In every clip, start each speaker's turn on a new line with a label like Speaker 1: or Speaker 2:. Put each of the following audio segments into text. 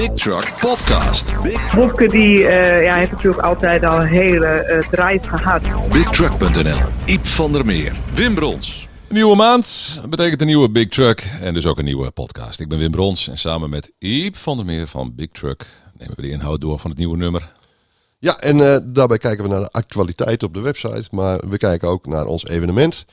Speaker 1: Big Truck Podcast.
Speaker 2: Wopke die, eh, ja, heeft natuurlijk altijd al een hele eh, drive gehad.
Speaker 1: BigTruck.nl. Iep van der Meer. Wim Brons.
Speaker 3: Een nieuwe maand betekent een nieuwe Big Truck en dus ook een nieuwe podcast. Ik ben Wim Brons en samen met Iep van der Meer van Big Truck nemen we de inhoud door van het nieuwe nummer.
Speaker 4: Ja, en eh, daarbij kijken we naar de actualiteit op de website. Maar we kijken ook naar ons evenement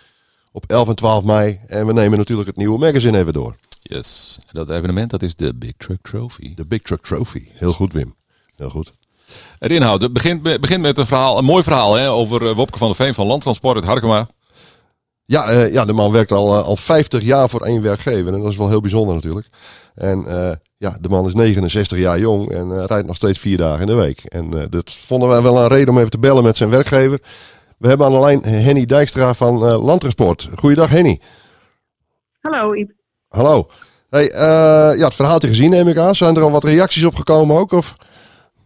Speaker 4: op 11 en 12 mei. En we nemen natuurlijk het nieuwe magazine even door.
Speaker 3: Yes, dat evenement dat is de Big Truck Trophy.
Speaker 4: De Big Truck Trophy. Heel goed, Wim. Heel goed.
Speaker 3: Het inhoud het begint, begint met een verhaal, een mooi verhaal hè, over eh, Wopke van der Veen van Landtransport uit Harkema.
Speaker 4: Ja, eh, ja, de man werkt al, eh, al 50 jaar voor één werkgever. En dat is wel heel bijzonder natuurlijk. En eh, ja, de man is 69 jaar jong en rijdt nog steeds vier dagen in de week. En eh, dat vonden wij wel een reden om even te bellen met zijn werkgever. We hebben aan de lijn Henny Dijkstra van eh, Landtransport. Goeiedag Henny.
Speaker 2: Hallo Iep.
Speaker 4: Hallo. Hey, eh, ja, het verhaaltje gezien neem ik aan. Zijn er al wat reacties op gekomen ook? Of?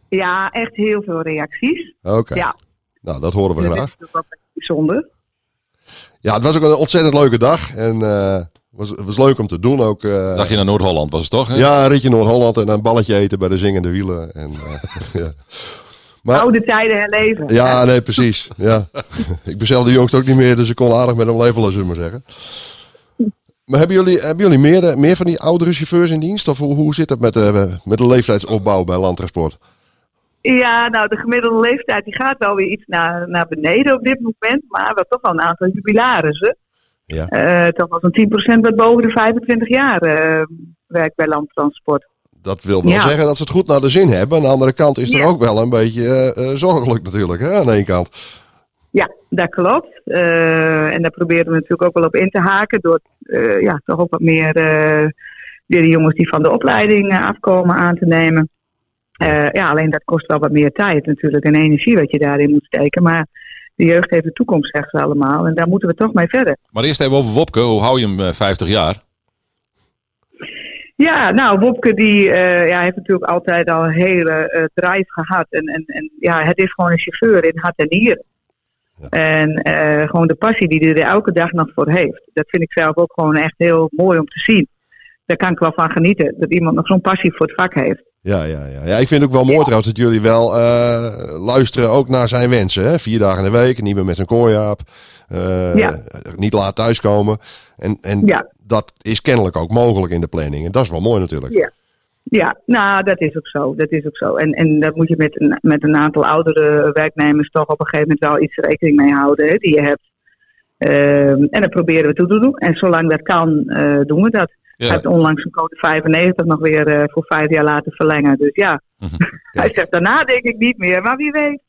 Speaker 2: Ja, echt heel veel reacties.
Speaker 4: Oké.
Speaker 2: Ja.
Speaker 4: Nou, dat horen we
Speaker 2: Dat is
Speaker 4: graag.
Speaker 2: natuurlijk wel bijzonder.
Speaker 4: Ja, het was ook een ontzettend leuke dag. En eh, het was, was leuk om te doen ook. eh,
Speaker 3: Dacht je naar Noord-Holland was het toch? hè?
Speaker 4: Ja, een ritje Noord-Holland en een balletje eten bij de zingende wielen. En, eh, ja. Maar,
Speaker 2: Oude tijden herleven.
Speaker 4: ja, nee, precies. Ja. ik ben zelf de jongste ook niet meer, dus ik kon aardig met hem levelen, zullen we maar zeggen. Maar hebben jullie, hebben jullie meer, eh, meer van die oudere chauffeurs in dienst? Of hoe, hoe zit het met, de met de leeftijdsopbouw bij landtransport?
Speaker 2: Ja, nou, de gemiddelde leeftijd die gaat wel weer iets naar, naar beneden op dit moment. Maar we hebben toch wel een aantal jubilarissen.
Speaker 4: Ja.
Speaker 2: Eh, toch wel zo'n 10% wat boven de 25 jaar eh, werkt bij landtransport.
Speaker 4: Dat wil wel
Speaker 2: Ja.
Speaker 4: zeggen dat ze het goed naar de zin hebben. Aan de andere kant is er ook wel een beetje eh, eh, zorgelijk natuurlijk, hè, aan de ene kant.
Speaker 2: Ja, dat klopt. Eh, en daar proberen we natuurlijk ook wel op in te haken. Door eh, ja, toch ook wat meer eh, weer de jongens die van de opleiding afkomen aan te nemen. Ja, alleen dat kost wel wat meer tijd natuurlijk en energie wat je daarin moet steken. Maar de jeugd heeft de toekomst, zeggen ze allemaal. En daar moeten we toch mee verder.
Speaker 3: Maar eerst even over Wopke. Hoe hou je hem eh, 50 jaar?
Speaker 2: Ja, nou, Wopke die ja, heeft natuurlijk altijd al een hele eh, drive gehad. En, en, en ja, het is gewoon een chauffeur in hart en nieren. En eh, gewoon de passie die hij er elke dag nog voor heeft. Dat vind ik zelf ook gewoon echt heel mooi om te zien. Daar kan ik wel van genieten. Dat iemand nog zo'n passie voor het vak heeft.
Speaker 4: Ja, ja, ja. ja, ik vind het ook wel mooi trouwens dat jullie wel eh, luisteren ook naar zijn wensen. Hè? Vier dagen in de week, niet meer met zijn kooiaap.
Speaker 2: Ja.
Speaker 4: Niet laat thuiskomen. En, en dat is kennelijk ook mogelijk in de planning. En dat is wel mooi natuurlijk.
Speaker 2: Ja. Ja, nou, dat is ook zo. Dat is ook zo. En, en daar moet je met een, met een aantal oudere werknemers toch op een gegeven moment wel iets rekening mee houden hè, die je hebt. Ehm, en dat proberen we toe te doen. En zolang dat kan, eh, doen we dat.
Speaker 3: Ja.
Speaker 2: Hij heeft onlangs een code 95 nog weer eh, voor vijf jaar laten verlengen. Dus ja,
Speaker 3: Mhm.
Speaker 2: hij zegt daarna denk ik niet meer, maar wie weet.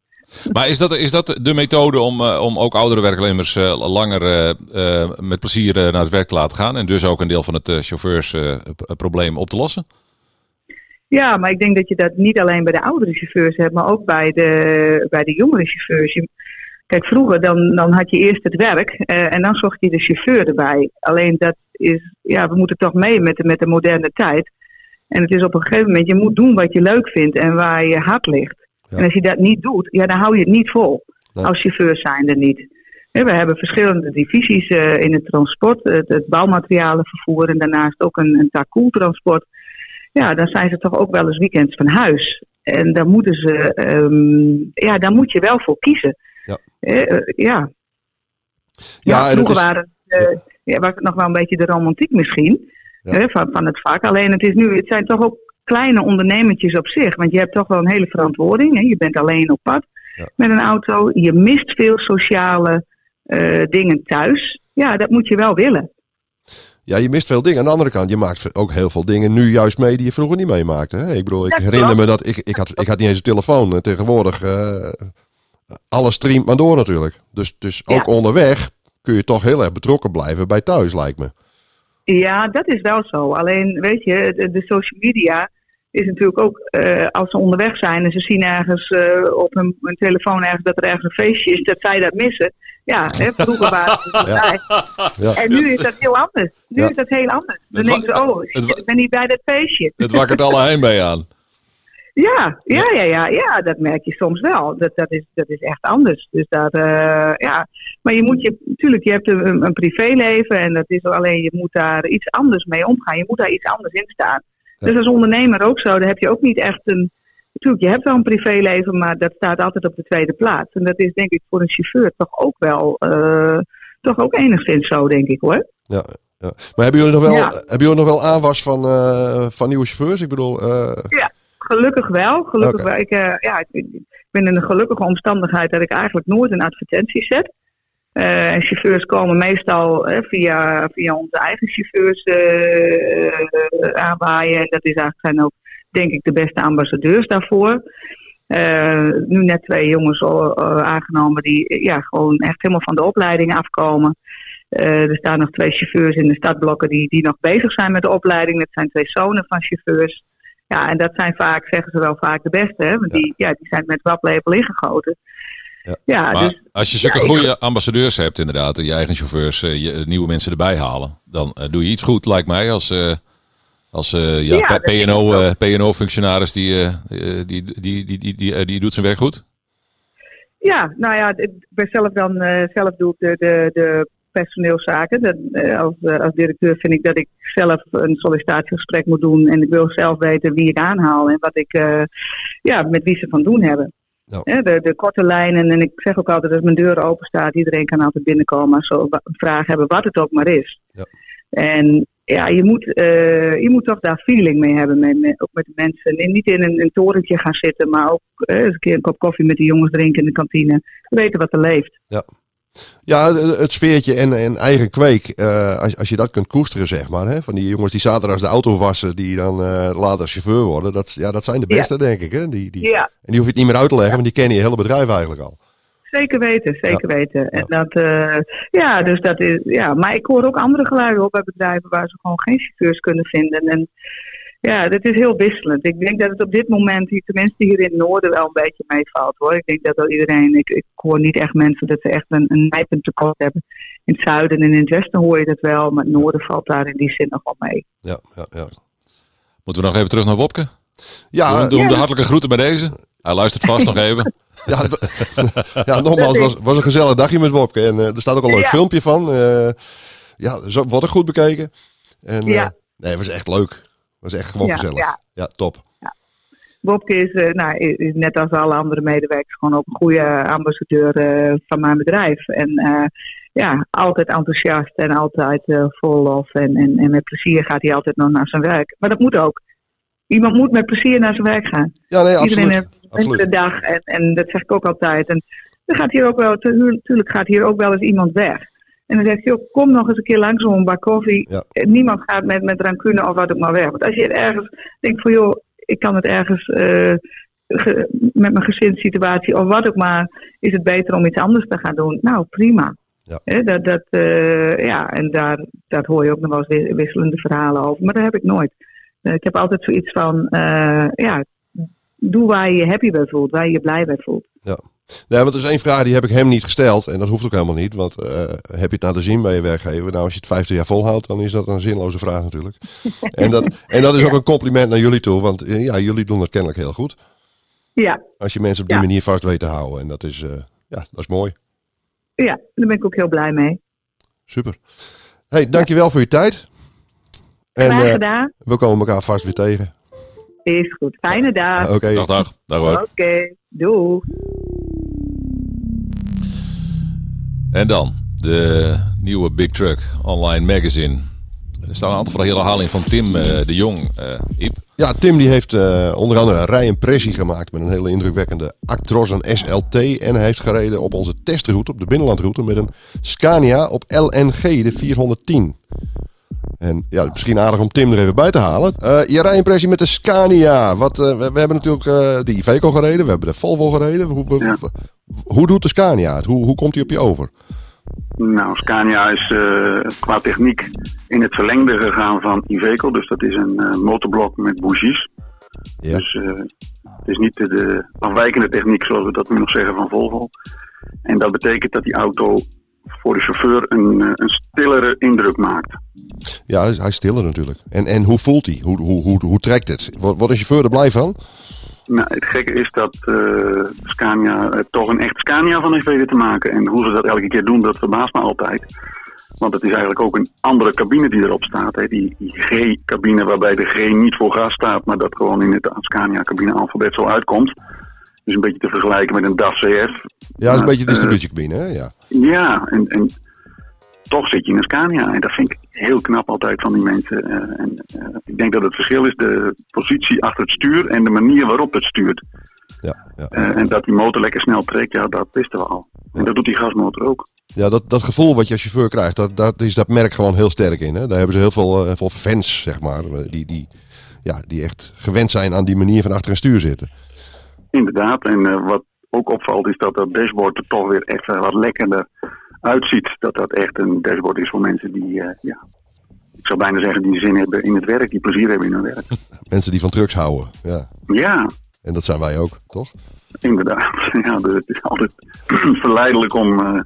Speaker 3: Maar is dat, is dat de methode om, eh, om ook oudere werknemers langer met plezier naar het werk te laten gaan? En dus ook een deel van het chauffeursprobleem op te lossen?
Speaker 2: Ja, maar ik denk dat je dat niet alleen bij de oudere chauffeurs hebt, maar ook bij de, bij de jongere chauffeurs. Kijk, vroeger dan, dan had je eerst het werk eh, en dan zocht je de chauffeur erbij. Alleen dat is, ja, we moeten toch mee met de, met de moderne tijd. En het is op een gegeven moment, je moet doen wat je leuk vindt en waar je hart ligt.
Speaker 4: Ja.
Speaker 2: En als je dat niet doet, ja, dan hou je het niet vol.
Speaker 4: Nee.
Speaker 2: Als chauffeur zijnde niet. Hè, We hebben verschillende divisies eh, in het transport, het, het bouwmaterialenvervoer en daarnaast ook een, een. Ja, dan zijn ze toch ook wel eens weekends van huis. En daar moeten ze, ehm, ja, daar moet je wel voor kiezen.
Speaker 4: Ja.
Speaker 2: Eh, eh, ja.
Speaker 4: Ja,
Speaker 2: vroeger
Speaker 4: is-
Speaker 2: waren, eh, ja, was het nog wel een beetje de romantiek misschien hè, van, van het vak. Alleen het, is nu, het zijn toch ook kleine ondernemertjes op zich. Want je hebt toch wel een hele verantwoording. Hè? Je bent alleen op pad met een auto. Je mist veel sociale dingen thuis. Ja, dat moet je wel willen.
Speaker 4: Ja, je mist veel dingen. Aan de andere kant, je maakt ook heel veel dingen nu juist mee die je vroeger niet meemaakte. Hè? Ik bedoel, ik
Speaker 2: Dat
Speaker 4: herinner
Speaker 2: klopt.
Speaker 4: me dat ik, ik, had, ik had niet eens een telefoon. En tegenwoordig, eh, alles streamt maar door natuurlijk. Dus, dus ook
Speaker 2: Ja.
Speaker 4: onderweg kun je toch heel erg betrokken blijven bij thuis, lijkt me.
Speaker 2: Ja, dat is wel zo. Alleen, weet je, de, de social media is natuurlijk ook, eh, als ze onderweg zijn en ze zien ergens eh, op hun, hun telefoon ergens dat er ergens een feestje is, dat zij dat missen. Ja, hè, vroeger waren ze erbij.
Speaker 4: Ja.
Speaker 2: En nu is dat heel anders. Nu
Speaker 4: Ja.
Speaker 2: is dat heel anders. Dan denken ze, oh, ik ben niet bij dat feestje.
Speaker 3: Het wakkert alle heimwee aan.
Speaker 2: Ja, ja, ja, ja, ja, dat merk je soms wel. Dat, dat, is, dat is echt anders. Dus dat, eh, ja. Maar je moet je, natuurlijk, je hebt een, een privéleven en dat is alleen, je moet daar iets anders mee omgaan. Je moet daar iets anders in staan. Dus als ondernemer ook zo, dan heb je ook niet echt een. Natuurlijk, je hebt wel een privéleven, maar dat staat altijd op de tweede plaats. En dat is denk ik voor een chauffeur toch ook wel. eh, toch ook enigszins zo, denk ik hoor.
Speaker 4: Ja, ja. Maar hebben jullie nog wel,
Speaker 2: Ja.
Speaker 4: hebben jullie nog wel aanwas van, eh, van nieuwe chauffeurs? Ik bedoel, eh,
Speaker 2: Gelukkig wel. Gelukkig wel. Ik, ja, ik, ben in een gelukkige omstandigheid dat ik eigenlijk nooit een advertentie zet. En chauffeurs komen meestal via, via onze eigen chauffeurs aanwaaien. En dat is eigenlijk, zijn ook, denk ik, de beste ambassadeurs daarvoor. Eh, nu net twee jongens al, eh, aangenomen die eh, ja, gewoon echt helemaal van de opleiding afkomen. Eh, er staan nog twee chauffeurs in de stadblokken die, die nog bezig zijn met de opleiding. Dat zijn twee zonen van chauffeurs. Ja, en dat zijn vaak, zeggen ze wel vaak, de beste. Hè? Want die, ja, die zijn met waplepel ingegoten.
Speaker 4: Ja.
Speaker 2: Ja,
Speaker 3: Maar
Speaker 2: dus
Speaker 3: als je zulke
Speaker 2: ja,
Speaker 3: goede ambassadeurs hebt, inderdaad, en je eigen chauffeurs, je, nieuwe mensen erbij halen, dan doe je iets goed, lijkt mij, als, eh, als eh, ja,
Speaker 2: Ja, dat
Speaker 3: PNO,
Speaker 2: ook.
Speaker 3: eh, PNO-functionaris die, eh, die, die, die, die, die, eh, die doet zijn werk goed.
Speaker 2: Ja, nou ja, ik ben zelf dan zelf doe ik de, de, de personeelszaken. Dat, als, als directeur vind ik dat ik zelf een sollicitatiegesprek moet doen en ik wil zelf weten wie ik aanhaal en wat ik, ja, met wie ze van doen hebben. De, de korte lijnen, en ik zeg ook altijd als mijn deur open staat, iedereen kan altijd binnenkomen als ze een vraag hebben, wat het ook maar is.
Speaker 4: Ja.
Speaker 2: En ja, je moet, eh, je moet toch daar feeling mee hebben, met, met, ook met de mensen. En niet in een, een torentje gaan zitten, maar ook eh, eens een keer een kop koffie met de jongens drinken in de kantine. Weten wat er leeft.
Speaker 4: ja, het, het sfeertje en, en eigen kweek, eh, als, als je dat kunt koesteren, zeg maar. Hè? Van die jongens die zaterdags de auto wassen, die dan later chauffeur worden. Dat, ja, dat zijn de
Speaker 2: Ja.
Speaker 4: beste, denk ik. Hè? Die, die,
Speaker 2: Ja,
Speaker 4: En die hoef je het niet meer uit te leggen, want die kennen je hele bedrijf eigenlijk al.
Speaker 2: Zeker weten, zeker weten. En dat, eh, ja, dus dat is, ja, maar ik hoor ook andere geluiden op bij bedrijven waar ze gewoon geen chauffeurs kunnen vinden. En ja, dat is heel wisselend. Ik denk dat het op dit moment, hier- tenminste hier in het noorden, wel een beetje meevalt hoor. Ik denk dat wel iedereen, ik, ik hoor niet echt mensen dat ze echt een, een nijpend tekort hebben. In het zuiden en in het westen hoor je dat wel, maar het noorden valt daar in die zin nog wel mee.
Speaker 4: Ja, ja, ja.
Speaker 3: Moeten we nog even terug naar Wopke?
Speaker 4: Ja,
Speaker 3: Doe, doe hem de
Speaker 2: Ja.
Speaker 3: hartelijke groeten bij deze. Hij luistert vast nog even.
Speaker 4: Ja, ja, nogmaals, het was, was een gezellig dagje met Wopke. En eh, er staat ook een leuk
Speaker 2: Ja.
Speaker 4: filmpje van. Eh, ja, zo wordt ook goed bekeken. En, eh,
Speaker 2: Ja.
Speaker 4: nee, het was echt leuk. Het was echt gewoon
Speaker 2: Ja,
Speaker 4: gezellig.
Speaker 2: ja.
Speaker 4: ja, top.
Speaker 2: Bobke is, eh, nou, is, net als alle andere medewerkers gewoon ook een goede ambassadeur eh, van mijn bedrijf. En eh, ja, altijd enthousiast en altijd eh, vol lof. En, en, en met plezier gaat hij altijd nog naar zijn werk. Maar dat moet ook. Iemand moet met plezier naar zijn werk gaan.
Speaker 4: Ja, nee, absoluut. Absoluut.
Speaker 2: enkele dag. En, en dat zeg ik ook altijd. En dan gaat hier ook wel, natuurlijk gaat hier ook wel eens iemand weg. En dan zegt hij ook, kom nog eens een keer langs om een bak koffie.
Speaker 4: Ja.
Speaker 2: Eh, Niemand gaat met, met rancune of wat ook maar weg. Want als je het ergens denkt van, joh, ik kan het ergens eh, ge- met mijn gezinssituatie of wat ook maar, is het beter om iets anders te gaan doen. Nou, prima.
Speaker 4: Ja.
Speaker 2: Dat, dat, eh, ja, en daar, daar hoor je ook nog wel eens wi- wisselende verhalen over. Maar dat heb ik nooit. Ik heb altijd zoiets van, eh, ja, doe waar je je happy bij voelt, waar je je blij bij voelt.
Speaker 4: Nee, want er is één vraag die heb ik hem niet gesteld. En dat hoeft ook helemaal niet. Want eh, heb je het naar de zin bij je werkgever? Nou, als je het 50 jaar volhoudt, dan is dat een zinloze vraag natuurlijk. en, dat, en dat is ook een compliment naar jullie toe. Want eh, ja, jullie doen dat kennelijk heel goed.
Speaker 2: Ja,
Speaker 4: Als je mensen op die
Speaker 2: Ja.
Speaker 4: manier vast weet te houden. En dat is, eh, ja, dat is mooi.
Speaker 2: ja, daar ben ik ook heel blij mee.
Speaker 4: Super. hey, dankjewel voor je tijd. En
Speaker 2: Graag gedaan.
Speaker 4: we komen elkaar vast weer tegen.
Speaker 2: Is goed. Fijne dag.
Speaker 4: Oké.
Speaker 3: Dag, dag. Dag hoor.
Speaker 2: Oké, doei.
Speaker 3: En dan de nieuwe Big Truck Online Magazine. Er staan een aantal verhalen herhaling van Tim eh, de Jong. eh Iep.
Speaker 4: Ja, Tim die heeft eh, onder andere een rij-impressie gemaakt met een hele indrukwekkende Actros en SLT. En hij heeft gereden op onze testroute, op de binnenlandroute, met een Scania op LNG, de 410. En ja, misschien aardig om Tim er even bij te halen. Eh, je rijimpressie met de Scania. Wat, eh, we, we hebben natuurlijk eh, de Iveco gereden, we hebben de Volvo gereden. Hoe, hoe-
Speaker 5: Ja.
Speaker 4: hoe doet de Scania het? Hoe, hoe komt hij op je over?
Speaker 5: Nou, Scania is qua techniek in het verlengde gegaan van Iveco. Dus dat is een motorblok met bougies.
Speaker 4: Ja.
Speaker 5: Dus het is niet de, de afwijkende techniek zoals we dat nu nog zeggen van Volvo. En dat betekent dat die auto voor de chauffeur een, een stillere indruk maakt.
Speaker 4: Ja, hij is, hij is stiller natuurlijk. En, en hoe voelt hij? Hoe, hoe, hoe, hoe trekt het? Wordt wordt een chauffeur er blij van?
Speaker 5: Nou, het gekke is dat eh, Scania eh, toch een echt Scania van heeft weten te maken. En hoe ze dat elke keer doen, dat verbaast me altijd. Want het is eigenlijk ook een andere cabine die erop staat. Hè. Die, G-cabine waarbij de G niet voor gas staat, maar dat gewoon in het Scania-cabine alfabet zo uitkomt. Dus een beetje te vergelijken met een DAF CF.
Speaker 4: Ja, dat is een beetje
Speaker 5: eh,
Speaker 4: distributiecabine, hè? Ja.
Speaker 5: Ja, en, en toch zit je in een Scania. En dat vind ik heel knap altijd van die mensen. Eh, en, eh, ik denk dat het verschil is de positie achter het stuur en de manier waarop het stuurt.
Speaker 4: Ja, ja,
Speaker 5: Eh, en dat die motor lekker snel trekt, ja, dat wisten we al. En dat doet die gasmotor ook.
Speaker 4: ja dat, dat gevoel wat je als chauffeur krijgt, dat, dat is dat merk gewoon heel sterk in. Hè? Daar hebben ze heel veel, veel fans, zeg maar, die, die, ja, die echt gewend zijn aan die manier van achter een stuur zitten.
Speaker 5: Inderdaad. En wat ook opvalt is dat dat dashboard er toch weer echt wat lekkerder uitziet. Dat dat echt een dashboard is voor mensen die, eh, ja, ik zou bijna zeggen, die zin hebben in het werk, die plezier hebben in hun werk.
Speaker 4: Mensen die van trucks houden. Ja.
Speaker 5: Ja,
Speaker 4: En dat zijn wij ook, toch?
Speaker 5: Inderdaad. Ja, dus het is altijd verleidelijk om eh,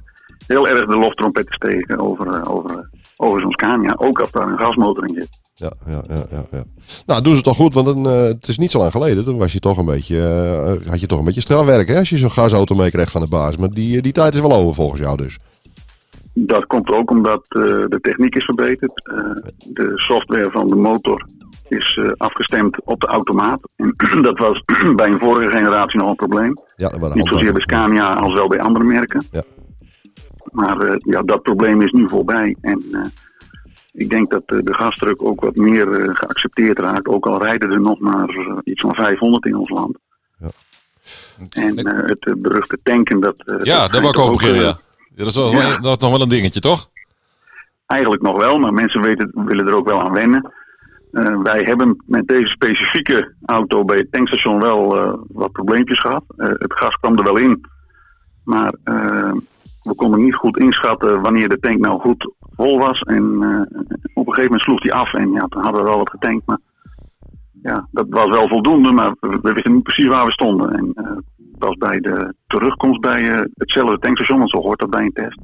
Speaker 5: heel erg de loftrompet te steken over, eh, over, over zo'n Scania. Ook als daar een gasmotor in zit.
Speaker 4: Ja, ja, ja, ja, ja. Nou, doen ze toch goed, want dan, het is niet zo lang geleden. Toen was je toch een beetje, had je toch een beetje strafwerk, hè? Als je zo'n gasauto meekreegt van de baas. Maar die, die tijd is wel over volgens jou dus.
Speaker 5: Dat komt ook omdat eh, de techniek is verbeterd. Eh, de software van de motor is eh, afgestemd op de automaat. En dat was bij een vorige generatie nog een probleem.
Speaker 4: Ja,
Speaker 5: Niet zozeer bij. Scania als wel bij andere merken.
Speaker 4: Ja.
Speaker 5: Maar eh, ja, dat probleem is nu voorbij. En eh, ik denk dat de gasdruk ook wat meer geaccepteerd raakt. Ook al rijden er nog maar iets van 500 in ons land.
Speaker 4: Ja.
Speaker 5: En het beruchte tanken, dat... eh,
Speaker 3: Ja,
Speaker 5: dat
Speaker 3: daar wou ik over
Speaker 5: ook,
Speaker 3: beginnen, ja. Dat, is wel,
Speaker 5: Ja.
Speaker 3: dat is nog wel een dingetje, toch?
Speaker 5: Eigenlijk nog wel, maar mensen weten, willen er ook wel aan wennen. Eh, wij hebben met deze specifieke auto bij het tankstation wel eh, wat probleempjes gehad. Eh, het gas kwam er wel in, maar we konden niet goed inschatten wanneer de tank nou goed vol was. En op een gegeven moment sloeg hij af en ja, toen hadden we wel wat getankt. Maar ja, dat was wel voldoende, maar we, we wisten niet precies waar we stonden. En was bij de terugkomst bij eh, hetzelfde tankstation, want zo hoort dat bij een test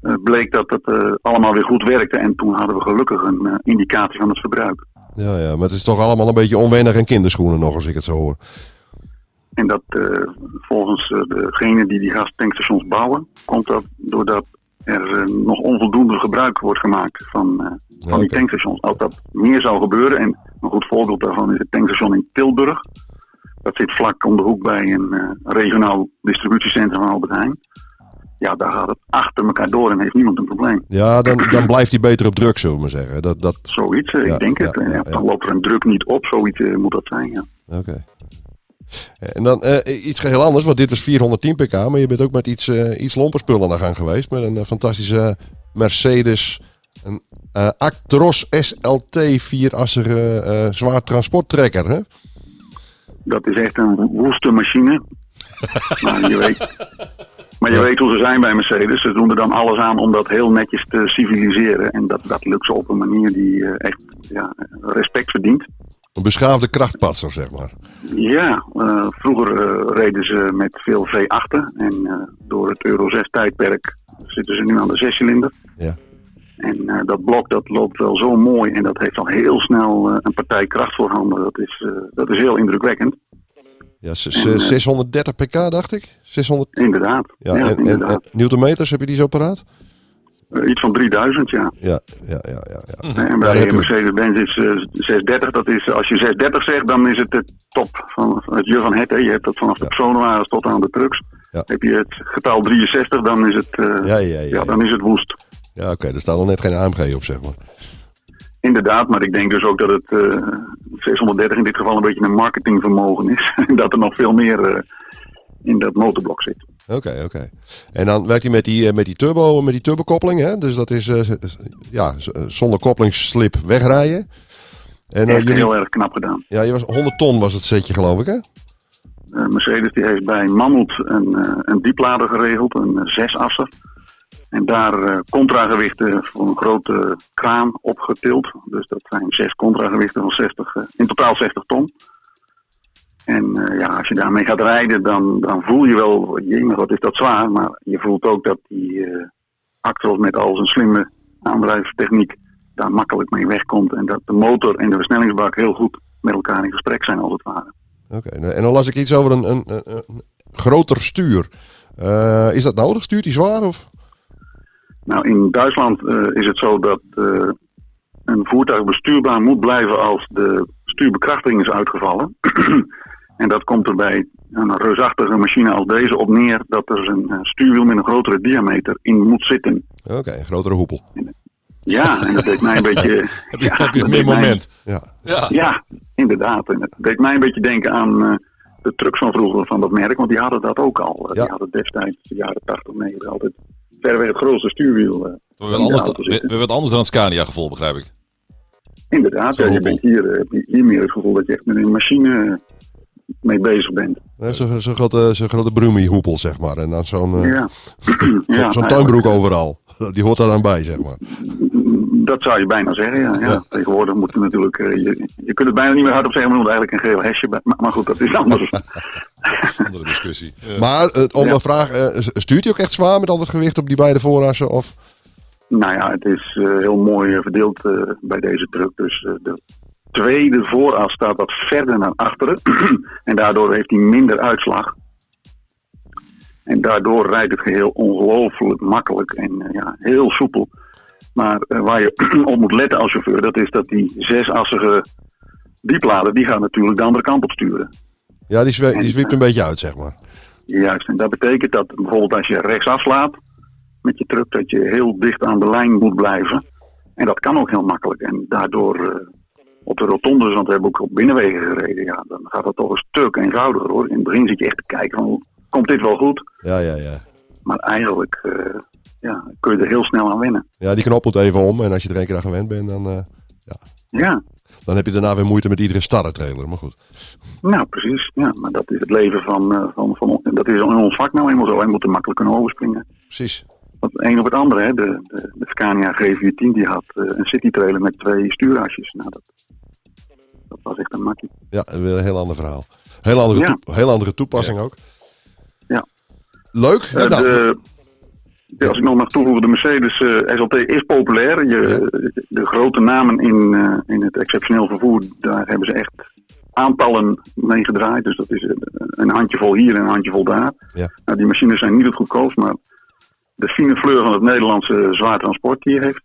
Speaker 5: eh, bleek dat het eh, allemaal weer goed werkte. En toen hadden we gelukkig een indicatie van het verbruik.
Speaker 4: Ja, ja, maar het is toch allemaal een beetje onwennig en kinderschoenen nog, als ik het zo hoor.
Speaker 5: En dat volgens degene die die gastankstations bouwen, komt dat doordat er nog onvoldoende gebruik wordt gemaakt van, van die tankstations. Als dat meer zou gebeuren, en een goed voorbeeld daarvan is het tankstation in Tilburg. Dat zit vlak om de hoek bij een eh, regionaal distributiecentrum van Albert Heijn. Ja, daar gaat het achter elkaar door en heeft niemand een probleem.
Speaker 4: Ja, dan, dan blijft hij beter op druk, zullen we maar zeggen. Dat, dat,
Speaker 5: Zoiets, eh,
Speaker 4: Ja,
Speaker 5: ik denk
Speaker 4: ja,
Speaker 5: het. En
Speaker 4: ja,
Speaker 5: dan loopt er een druk niet op, zoiets eh, moet dat zijn. Ja.
Speaker 4: Oké. En dan eh, iets geheel anders, want dit was 410 pk, maar je bent ook met iets, eh iets lomper spullen aan de gang geweest. Met een eh, fantastische Mercedes, een eh, Actros SLT 4-assige eh zwaar transporttrekker. Hè?
Speaker 5: Dat is echt een woeste machine. maar je, weet, maar je weet hoe ze zijn bij Mercedes. Ze doen er dan alles aan om dat heel netjes te civiliseren. En dat, dat lukt ze op een manier die eh, echt ja, respect verdient.
Speaker 4: Een beschaafde krachtpatser, zeg maar.
Speaker 5: Ja, eh, vroeger eh, reden ze met veel V8'en. En door het Euro 6 tijdperk zitten ze nu aan de zescilinder.
Speaker 4: Ja.
Speaker 5: En eh, dat blok dat loopt wel zo mooi en dat heeft al heel snel eh, een partij kracht voorhanden. Dat is, eh, dat is heel indrukwekkend.
Speaker 4: Ja, z- z- 630 pk, dacht ik. 600.
Speaker 5: Inderdaad.
Speaker 4: Ja,
Speaker 5: Ja,
Speaker 4: en, en, en
Speaker 5: inderdaad.
Speaker 4: newtonmeters, heb je die zo paraat?
Speaker 5: Iets van 3000, ja.
Speaker 4: Ja, ja, ja, ja. ja.
Speaker 5: En
Speaker 4: Ja,
Speaker 5: bij
Speaker 4: je.
Speaker 5: Mercedes-Benz is eh, 630. Dat is, als je 630 zegt, dan is het de top van het je van het. Hè. Je hebt dat vanaf de personenwagens tot aan de trucks.
Speaker 4: Ja.
Speaker 5: Heb je het getal 63, dan is het, eh,
Speaker 4: Ja, ja, ja.
Speaker 5: ja,
Speaker 4: ja.
Speaker 5: dan is het woest.
Speaker 4: Ja, oké, er staat nog net geen AMG op, zeg maar.
Speaker 5: Inderdaad, maar ik denk dus ook dat het eh, 630 in dit geval een beetje een marketingvermogen is. En dat er nog veel meer eh, in dat motorblok zit.
Speaker 4: Oké, oké. En dan werkt hij met die, eh, met die turbo, met die turbokoppeling, hè? Dus dat is, eh, ja, eh, zonder koppelingsslip wegrijden. En eh,
Speaker 5: Echt
Speaker 4: jullie,
Speaker 5: heel erg knap gedaan.
Speaker 4: ja, je was 100 ton was het setje, geloof ik, hè?
Speaker 5: Eh, Mercedes die heeft bij Mammoet een, eh, een dieplader geregeld, een eh, zesasser. En daar eh, contragewichten voor een grote kraan opgetild. Dus dat zijn zes contragewichten van 60, eh, in totaal 60 ton. En eh, ja, als je daarmee gaat rijden, dan, dan voel je wel, jemig, wat is dat zwaar. Maar je voelt ook dat die Actros met al zijn slimme aandrijftechniek daar makkelijk mee wegkomt. En dat de motor en de versnellingsbak heel goed met elkaar in gesprek zijn als het ware.
Speaker 4: Oké, en dan las ik iets over een, een, groter stuur. Is dat nodig? Stuurt hij zwaar? Of?
Speaker 5: Nou, in Duitsland eh, is het zo dat eh, een voertuig bestuurbaar moet blijven als de stuurbekrachtiging is uitgevallen. en dat komt er bij een reusachtige machine als deze op neer dat er een eh, stuurwiel met een grotere diameter in moet zitten.
Speaker 4: Oké, een grotere hoepel.
Speaker 5: Ja, en dat deed mij een beetje...
Speaker 3: Heb je,
Speaker 5: ja,
Speaker 3: heb je
Speaker 5: dat
Speaker 3: meer
Speaker 5: mij-
Speaker 3: moment?
Speaker 4: Ja.
Speaker 3: Ja.
Speaker 5: Ja, inderdaad. En het deed mij een beetje denken aan eh, de trucks van vroeger van dat merk, want die hadden dat ook al.
Speaker 4: Ja.
Speaker 5: Die hadden destijds, de jaren 80, 90, altijd verreweg het grootste stuurwiel. eh,
Speaker 3: We hebben
Speaker 5: de
Speaker 3: anders, we, we dan het Scania gevoel, begrijp ik.
Speaker 5: Inderdaad, ja, je bent hier, eh, heb je hier meer het gevoel dat je echt met een machine eh, mee bezig bent.
Speaker 4: Nee, Zo'n zo grote, zo grote Brumi-hoepel, zeg maar. En dan zo'n eh,
Speaker 5: Ja. ja, nou,
Speaker 4: tuinbroek overal. Die hoort daar dan bij, zeg maar.
Speaker 5: Dat zou je bijna zeggen, ja. ja.
Speaker 4: Ja.
Speaker 5: Tegenwoordig moet je natuurlijk, eh, je, je kunt het bijna niet meer hardop zeggen, maar er moet eigenlijk een geel hesje bij. Maar, maar goed, dat is anders.
Speaker 3: Andere discussie. Ja.
Speaker 4: Maar eh, om een vraag, eh, stuurt hij ook echt zwaar met al het gewicht op die beide voorassen? Of?
Speaker 5: Nou ja, het is heel mooi verdeeld bij deze truck. Dus de tweede vooras staat wat verder naar achteren. en daardoor heeft hij minder uitslag. En daardoor rijdt het geheel ongelooflijk makkelijk en ja, heel soepel. Maar eh, waar je op moet letten als chauffeur, dat is dat die zesassige dieplader, die gaat natuurlijk de andere kant op sturen.
Speaker 4: Ja, die, zwe- die zwiept een beetje uit, zeg maar.
Speaker 5: Juist, en dat betekent dat bijvoorbeeld als je rechts afslaat met je truck, dat je heel dicht aan de lijn moet blijven. En dat kan ook heel makkelijk. En daardoor eh, op de rotondes, want we hebben ook op binnenwegen gereden, ja, dan gaat dat toch een stuk eenvoudiger hoor. In het begin zit je echt te kijken van, komt dit wel goed?
Speaker 4: Ja, ja, ja.
Speaker 5: Maar eigenlijk eh, ja, kun je er heel snel aan wennen.
Speaker 4: Ja, die knop moet even om. En als je er een keer aan gewend bent, dan, eh,
Speaker 5: Ja,
Speaker 4: dan heb je daarna weer moeite met iedere starre trailer. Maar goed.
Speaker 5: nou precies. Ja, maar dat is het leven van, eh, van, van dat is in ons vak nou eenmaal zo. Wij moeten makkelijk kunnen overspringen.
Speaker 4: Precies.
Speaker 5: Want het een op het andere, hè. De, de, de Scania G410 die had een citytrailer met twee stuurasjes. Nou, dat, dat was echt een makkie.
Speaker 4: Ja, een heel ander verhaal. Heel andere,
Speaker 5: Ja.
Speaker 4: heel andere toepassing ook. Leuk.
Speaker 5: Eh,
Speaker 4: nou,
Speaker 5: de, ja, als ik nog mag toevoegen, de Mercedes eh, SLT is populair. Je, De grote namen in, eh, in het exceptioneel vervoer, daar hebben ze echt aantallen mee gedraaid. Dus dat is een handjevol hier en een handjevol daar.
Speaker 4: Ja.
Speaker 5: Nou, die machines zijn niet het goedkoopst, maar de fine fleur van het Nederlandse zwaar transport, die heeft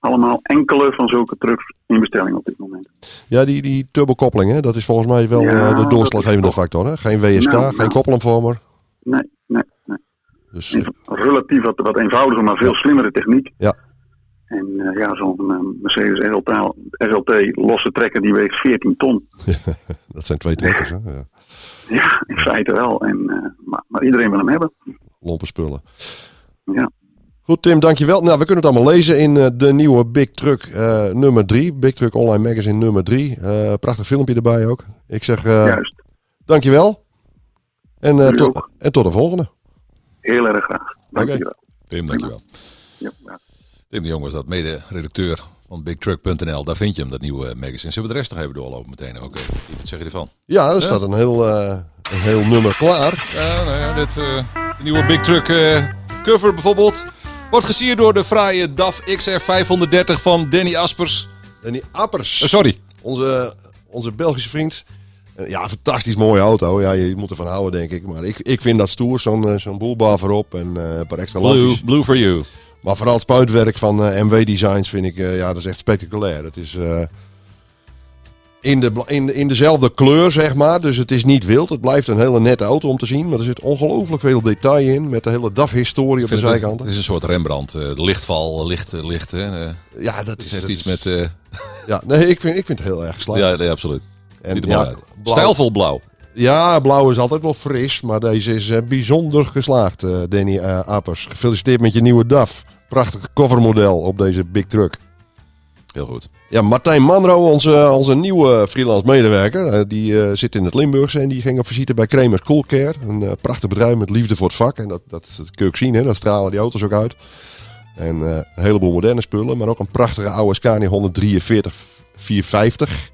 Speaker 5: allemaal enkele van zulke trucks in bestelling op dit moment.
Speaker 4: ja, die, die turbokoppeling, hè, dat is volgens mij wel
Speaker 5: Ja,
Speaker 4: de doorslaggevende factor. Hè? Geen WSK,
Speaker 5: Nou,
Speaker 4: geen
Speaker 5: nou. Nee, nee, nee.
Speaker 4: Dus
Speaker 5: relatief wat, wat eenvoudiger, maar veel slimmere techniek.
Speaker 4: Ja.
Speaker 5: En eh, ja, zo'n eh, Mercedes SLT, SLT losse trekker die weegt 14 ton.
Speaker 4: dat zijn twee trekkers. Hè? Ja.
Speaker 5: Ja, in feite wel. En, eh, maar, maar iedereen wil hem hebben.
Speaker 4: Lompe spullen.
Speaker 5: Ja.
Speaker 4: Goed, Tim, dankjewel. Nou, we kunnen het allemaal lezen in de nieuwe Big Truck nummer 3. Big Truck Online Magazine nummer 3. Eh prachtig filmpje erbij ook. Ik zeg
Speaker 5: Juist.
Speaker 4: dankjewel. En, eh, tot, en tot de volgende.
Speaker 5: Heel erg graag. Dankjewel.
Speaker 3: Tim, dankjewel.
Speaker 5: Ja, ja.
Speaker 3: Tim de Jong was dat mede-redacteur van BigTruck.nl. Daar vind je hem, dat nieuwe magazine. Zullen we de rest nog even doorlopen meteen? Oké, wat zeg je ervan?
Speaker 4: Ja, er staat een heel, eh, een heel nummer klaar.
Speaker 3: Ja, nou ja, dit, eh, de nieuwe Big Truck eh, cover bijvoorbeeld. Wordt gesierd door de fraaie DAF XR 530 van Danny Aspers.
Speaker 4: Die Appers,
Speaker 3: Eh, sorry.
Speaker 4: onze, onze Belgische vriend. Ja, fantastisch mooie auto. Ja, je moet ervan houden, denk ik. Maar ik, ik vind dat stoer. Zo'n eh, zo'n boelbar voorop en eh, een paar extra
Speaker 3: Blue,
Speaker 4: lampjes.
Speaker 3: blue for you.
Speaker 4: Maar vooral het spuitwerk van eh, MW Designs vind ik, ja, dat is echt spectaculair. Het is in, de, in, in dezelfde kleur, zeg maar. Dus het is niet wild. Het blijft een hele nette auto om te zien. Maar er zit ongelooflijk veel detail in. Met de hele DAF-historie op de
Speaker 3: het-
Speaker 4: zijkanten.
Speaker 3: Het is een soort Rembrandt. eh, lichtval, licht, licht. Hè.
Speaker 4: Ja, dat
Speaker 3: het
Speaker 4: is
Speaker 3: heeft
Speaker 4: dat
Speaker 3: iets
Speaker 4: is-
Speaker 3: met...
Speaker 4: Ja, nee, ik vind, ik vind het heel erg geslaagd.
Speaker 3: ja, nee, absoluut.
Speaker 4: En, ja, blauw-
Speaker 3: Stijlvol blauw.
Speaker 4: Ja, blauw is altijd wel fris. Maar deze is eh, bijzonder geslaagd, eh, Danny eh, Apers. Gefeliciteerd met je nieuwe DAF. Prachtig covermodel op deze big truck.
Speaker 3: Heel goed.
Speaker 4: Ja, Martijn Manro, onze, onze nieuwe freelance medewerker, die zit in het Limburgse en die ging op visite bij Kremers Coolcare. Een prachtig bedrijf met liefde voor het vak. En dat, dat, dat kun je ook zien, hè? dat stralen die auto's ook uit. En een heleboel moderne spullen, maar ook een prachtige oude Scania 143 450.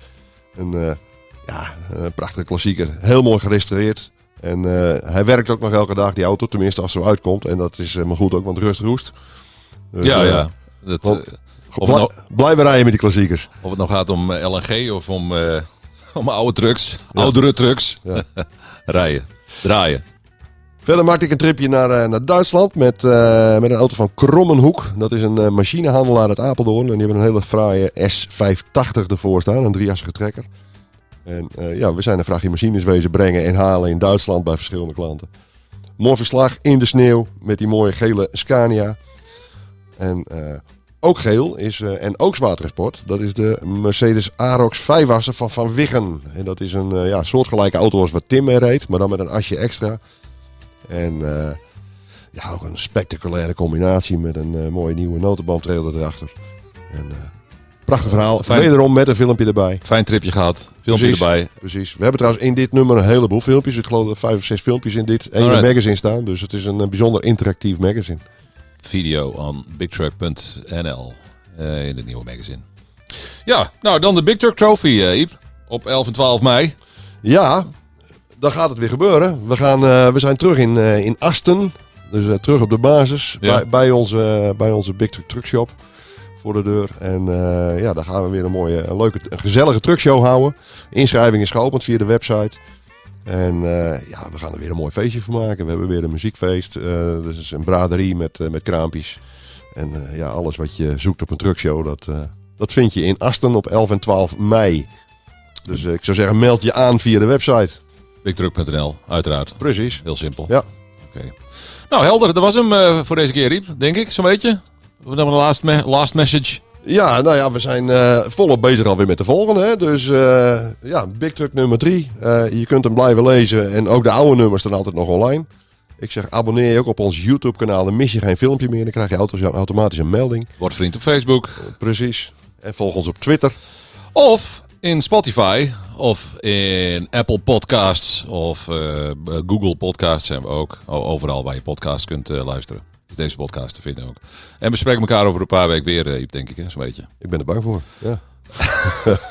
Speaker 4: Een ja, een prachtige klassieker, heel mooi gerestaureerd. En eh, hij werkt ook nog elke dag die auto, tenminste als ze uitkomt. En dat is eh, maar goed ook, want rust roest. Dus,
Speaker 3: ja,
Speaker 4: eh,
Speaker 3: ja. Dat,
Speaker 4: want-
Speaker 3: eh, of, nou,
Speaker 4: Blijven rijden met die klassiekers.
Speaker 3: of het nou gaat om eh, LNG of om, eh, om oude trucks. Oudere trucks.
Speaker 4: Ja.
Speaker 3: Rijden. Draaien.
Speaker 4: Verder maakte ik een tripje naar, eh, naar Duitsland met, eh, met een auto van Krommenhoek. Dat is een eh, machinehandelaar uit Apeldoorn. En die hebben een hele fraaie S580 ervoor staan, een drieassige trekker. En eh, ja, we zijn een machines wezen brengen en halen in Duitsland bij verschillende klanten. Mooi verslag in de sneeuw met die mooie gele Scania. En eh, ook geel is, eh, en ook zwaartransport, dat is de Mercedes Arox 5-assen van Van Wiggen. En dat is een ja, soortgelijke auto als wat Tim mee reed, maar dan met een asje extra. En ja, ook een spectaculaire combinatie met een mooie nieuwe notenbandtrailer erachter. En, prachtig verhaal.
Speaker 3: Fijn.
Speaker 4: Wederom met een filmpje erbij.
Speaker 3: Fijn tripje gehad. Filmpje
Speaker 4: Precies.
Speaker 3: erbij.
Speaker 4: Precies. We hebben trouwens in dit nummer een heleboel filmpjes. Ik geloof dat vijf of zes filmpjes in dit ene
Speaker 3: Alright.
Speaker 4: magazine staan. Dus het is een, bijzonder interactief magazine.
Speaker 3: Video on bigtruck.nl eh, in het nieuwe magazine. Ja, nou dan de Big Truck Trophy, eh Iep. Op 11 en 12 mei.
Speaker 4: Ja, dan gaat het weer gebeuren. We, gaan, eh, we zijn terug in, in Asten. Dus terug op de basis.
Speaker 3: Ja.
Speaker 4: Bij, bij, onze, bij onze Big Truck Truck Shop. Voor de deur. En eh, ja, daar gaan we weer een mooie, een leuke, een gezellige truckshow houden. Inschrijving is geopend via de website. En eh, ja, we gaan er weer een mooi feestje van maken. We hebben weer een muziekfeest. dus een braderie met, met kraampjes. En ja, alles wat je zoekt op een truckshow, dat, dat vind je in Asten op 11 en 12 mei. Dus ik zou zeggen, meld je aan via de website.
Speaker 3: Bigtruck.nl, uiteraard.
Speaker 4: Precies.
Speaker 3: Heel simpel.
Speaker 4: Ja.
Speaker 3: Oké. Nou, helder. Dat was hem voor deze keer, Iep. Denk ik, zo'n beetje. We hebben een last, me- last message.
Speaker 4: Ja, nou ja, we zijn eh, volop bezig alweer met de volgende. Hè? Dus eh, ja, Big Truck nummer 3. je kunt hem blijven lezen. En ook de oude nummers staan altijd nog online. Ik zeg, abonneer je ook op ons YouTube kanaal. Dan mis je geen filmpje meer. Dan krijg je auto- automatisch een melding.
Speaker 3: Word vriend op Facebook.
Speaker 4: Precies. En volg ons op Twitter.
Speaker 3: Of in Spotify. Of in Apple Podcasts. Of eh, Google Podcasts zijn we ook. Overal waar je podcasts kunt eh, luisteren. Is deze podcast te vinden ook. En we spreken elkaar over een paar weken weer, eh, Iep, denk ik. hè, Zo'n beetje.
Speaker 4: Ik ben er bang voor. Ja.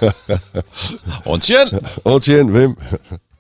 Speaker 3: Ontjen!
Speaker 4: Ontje Wim.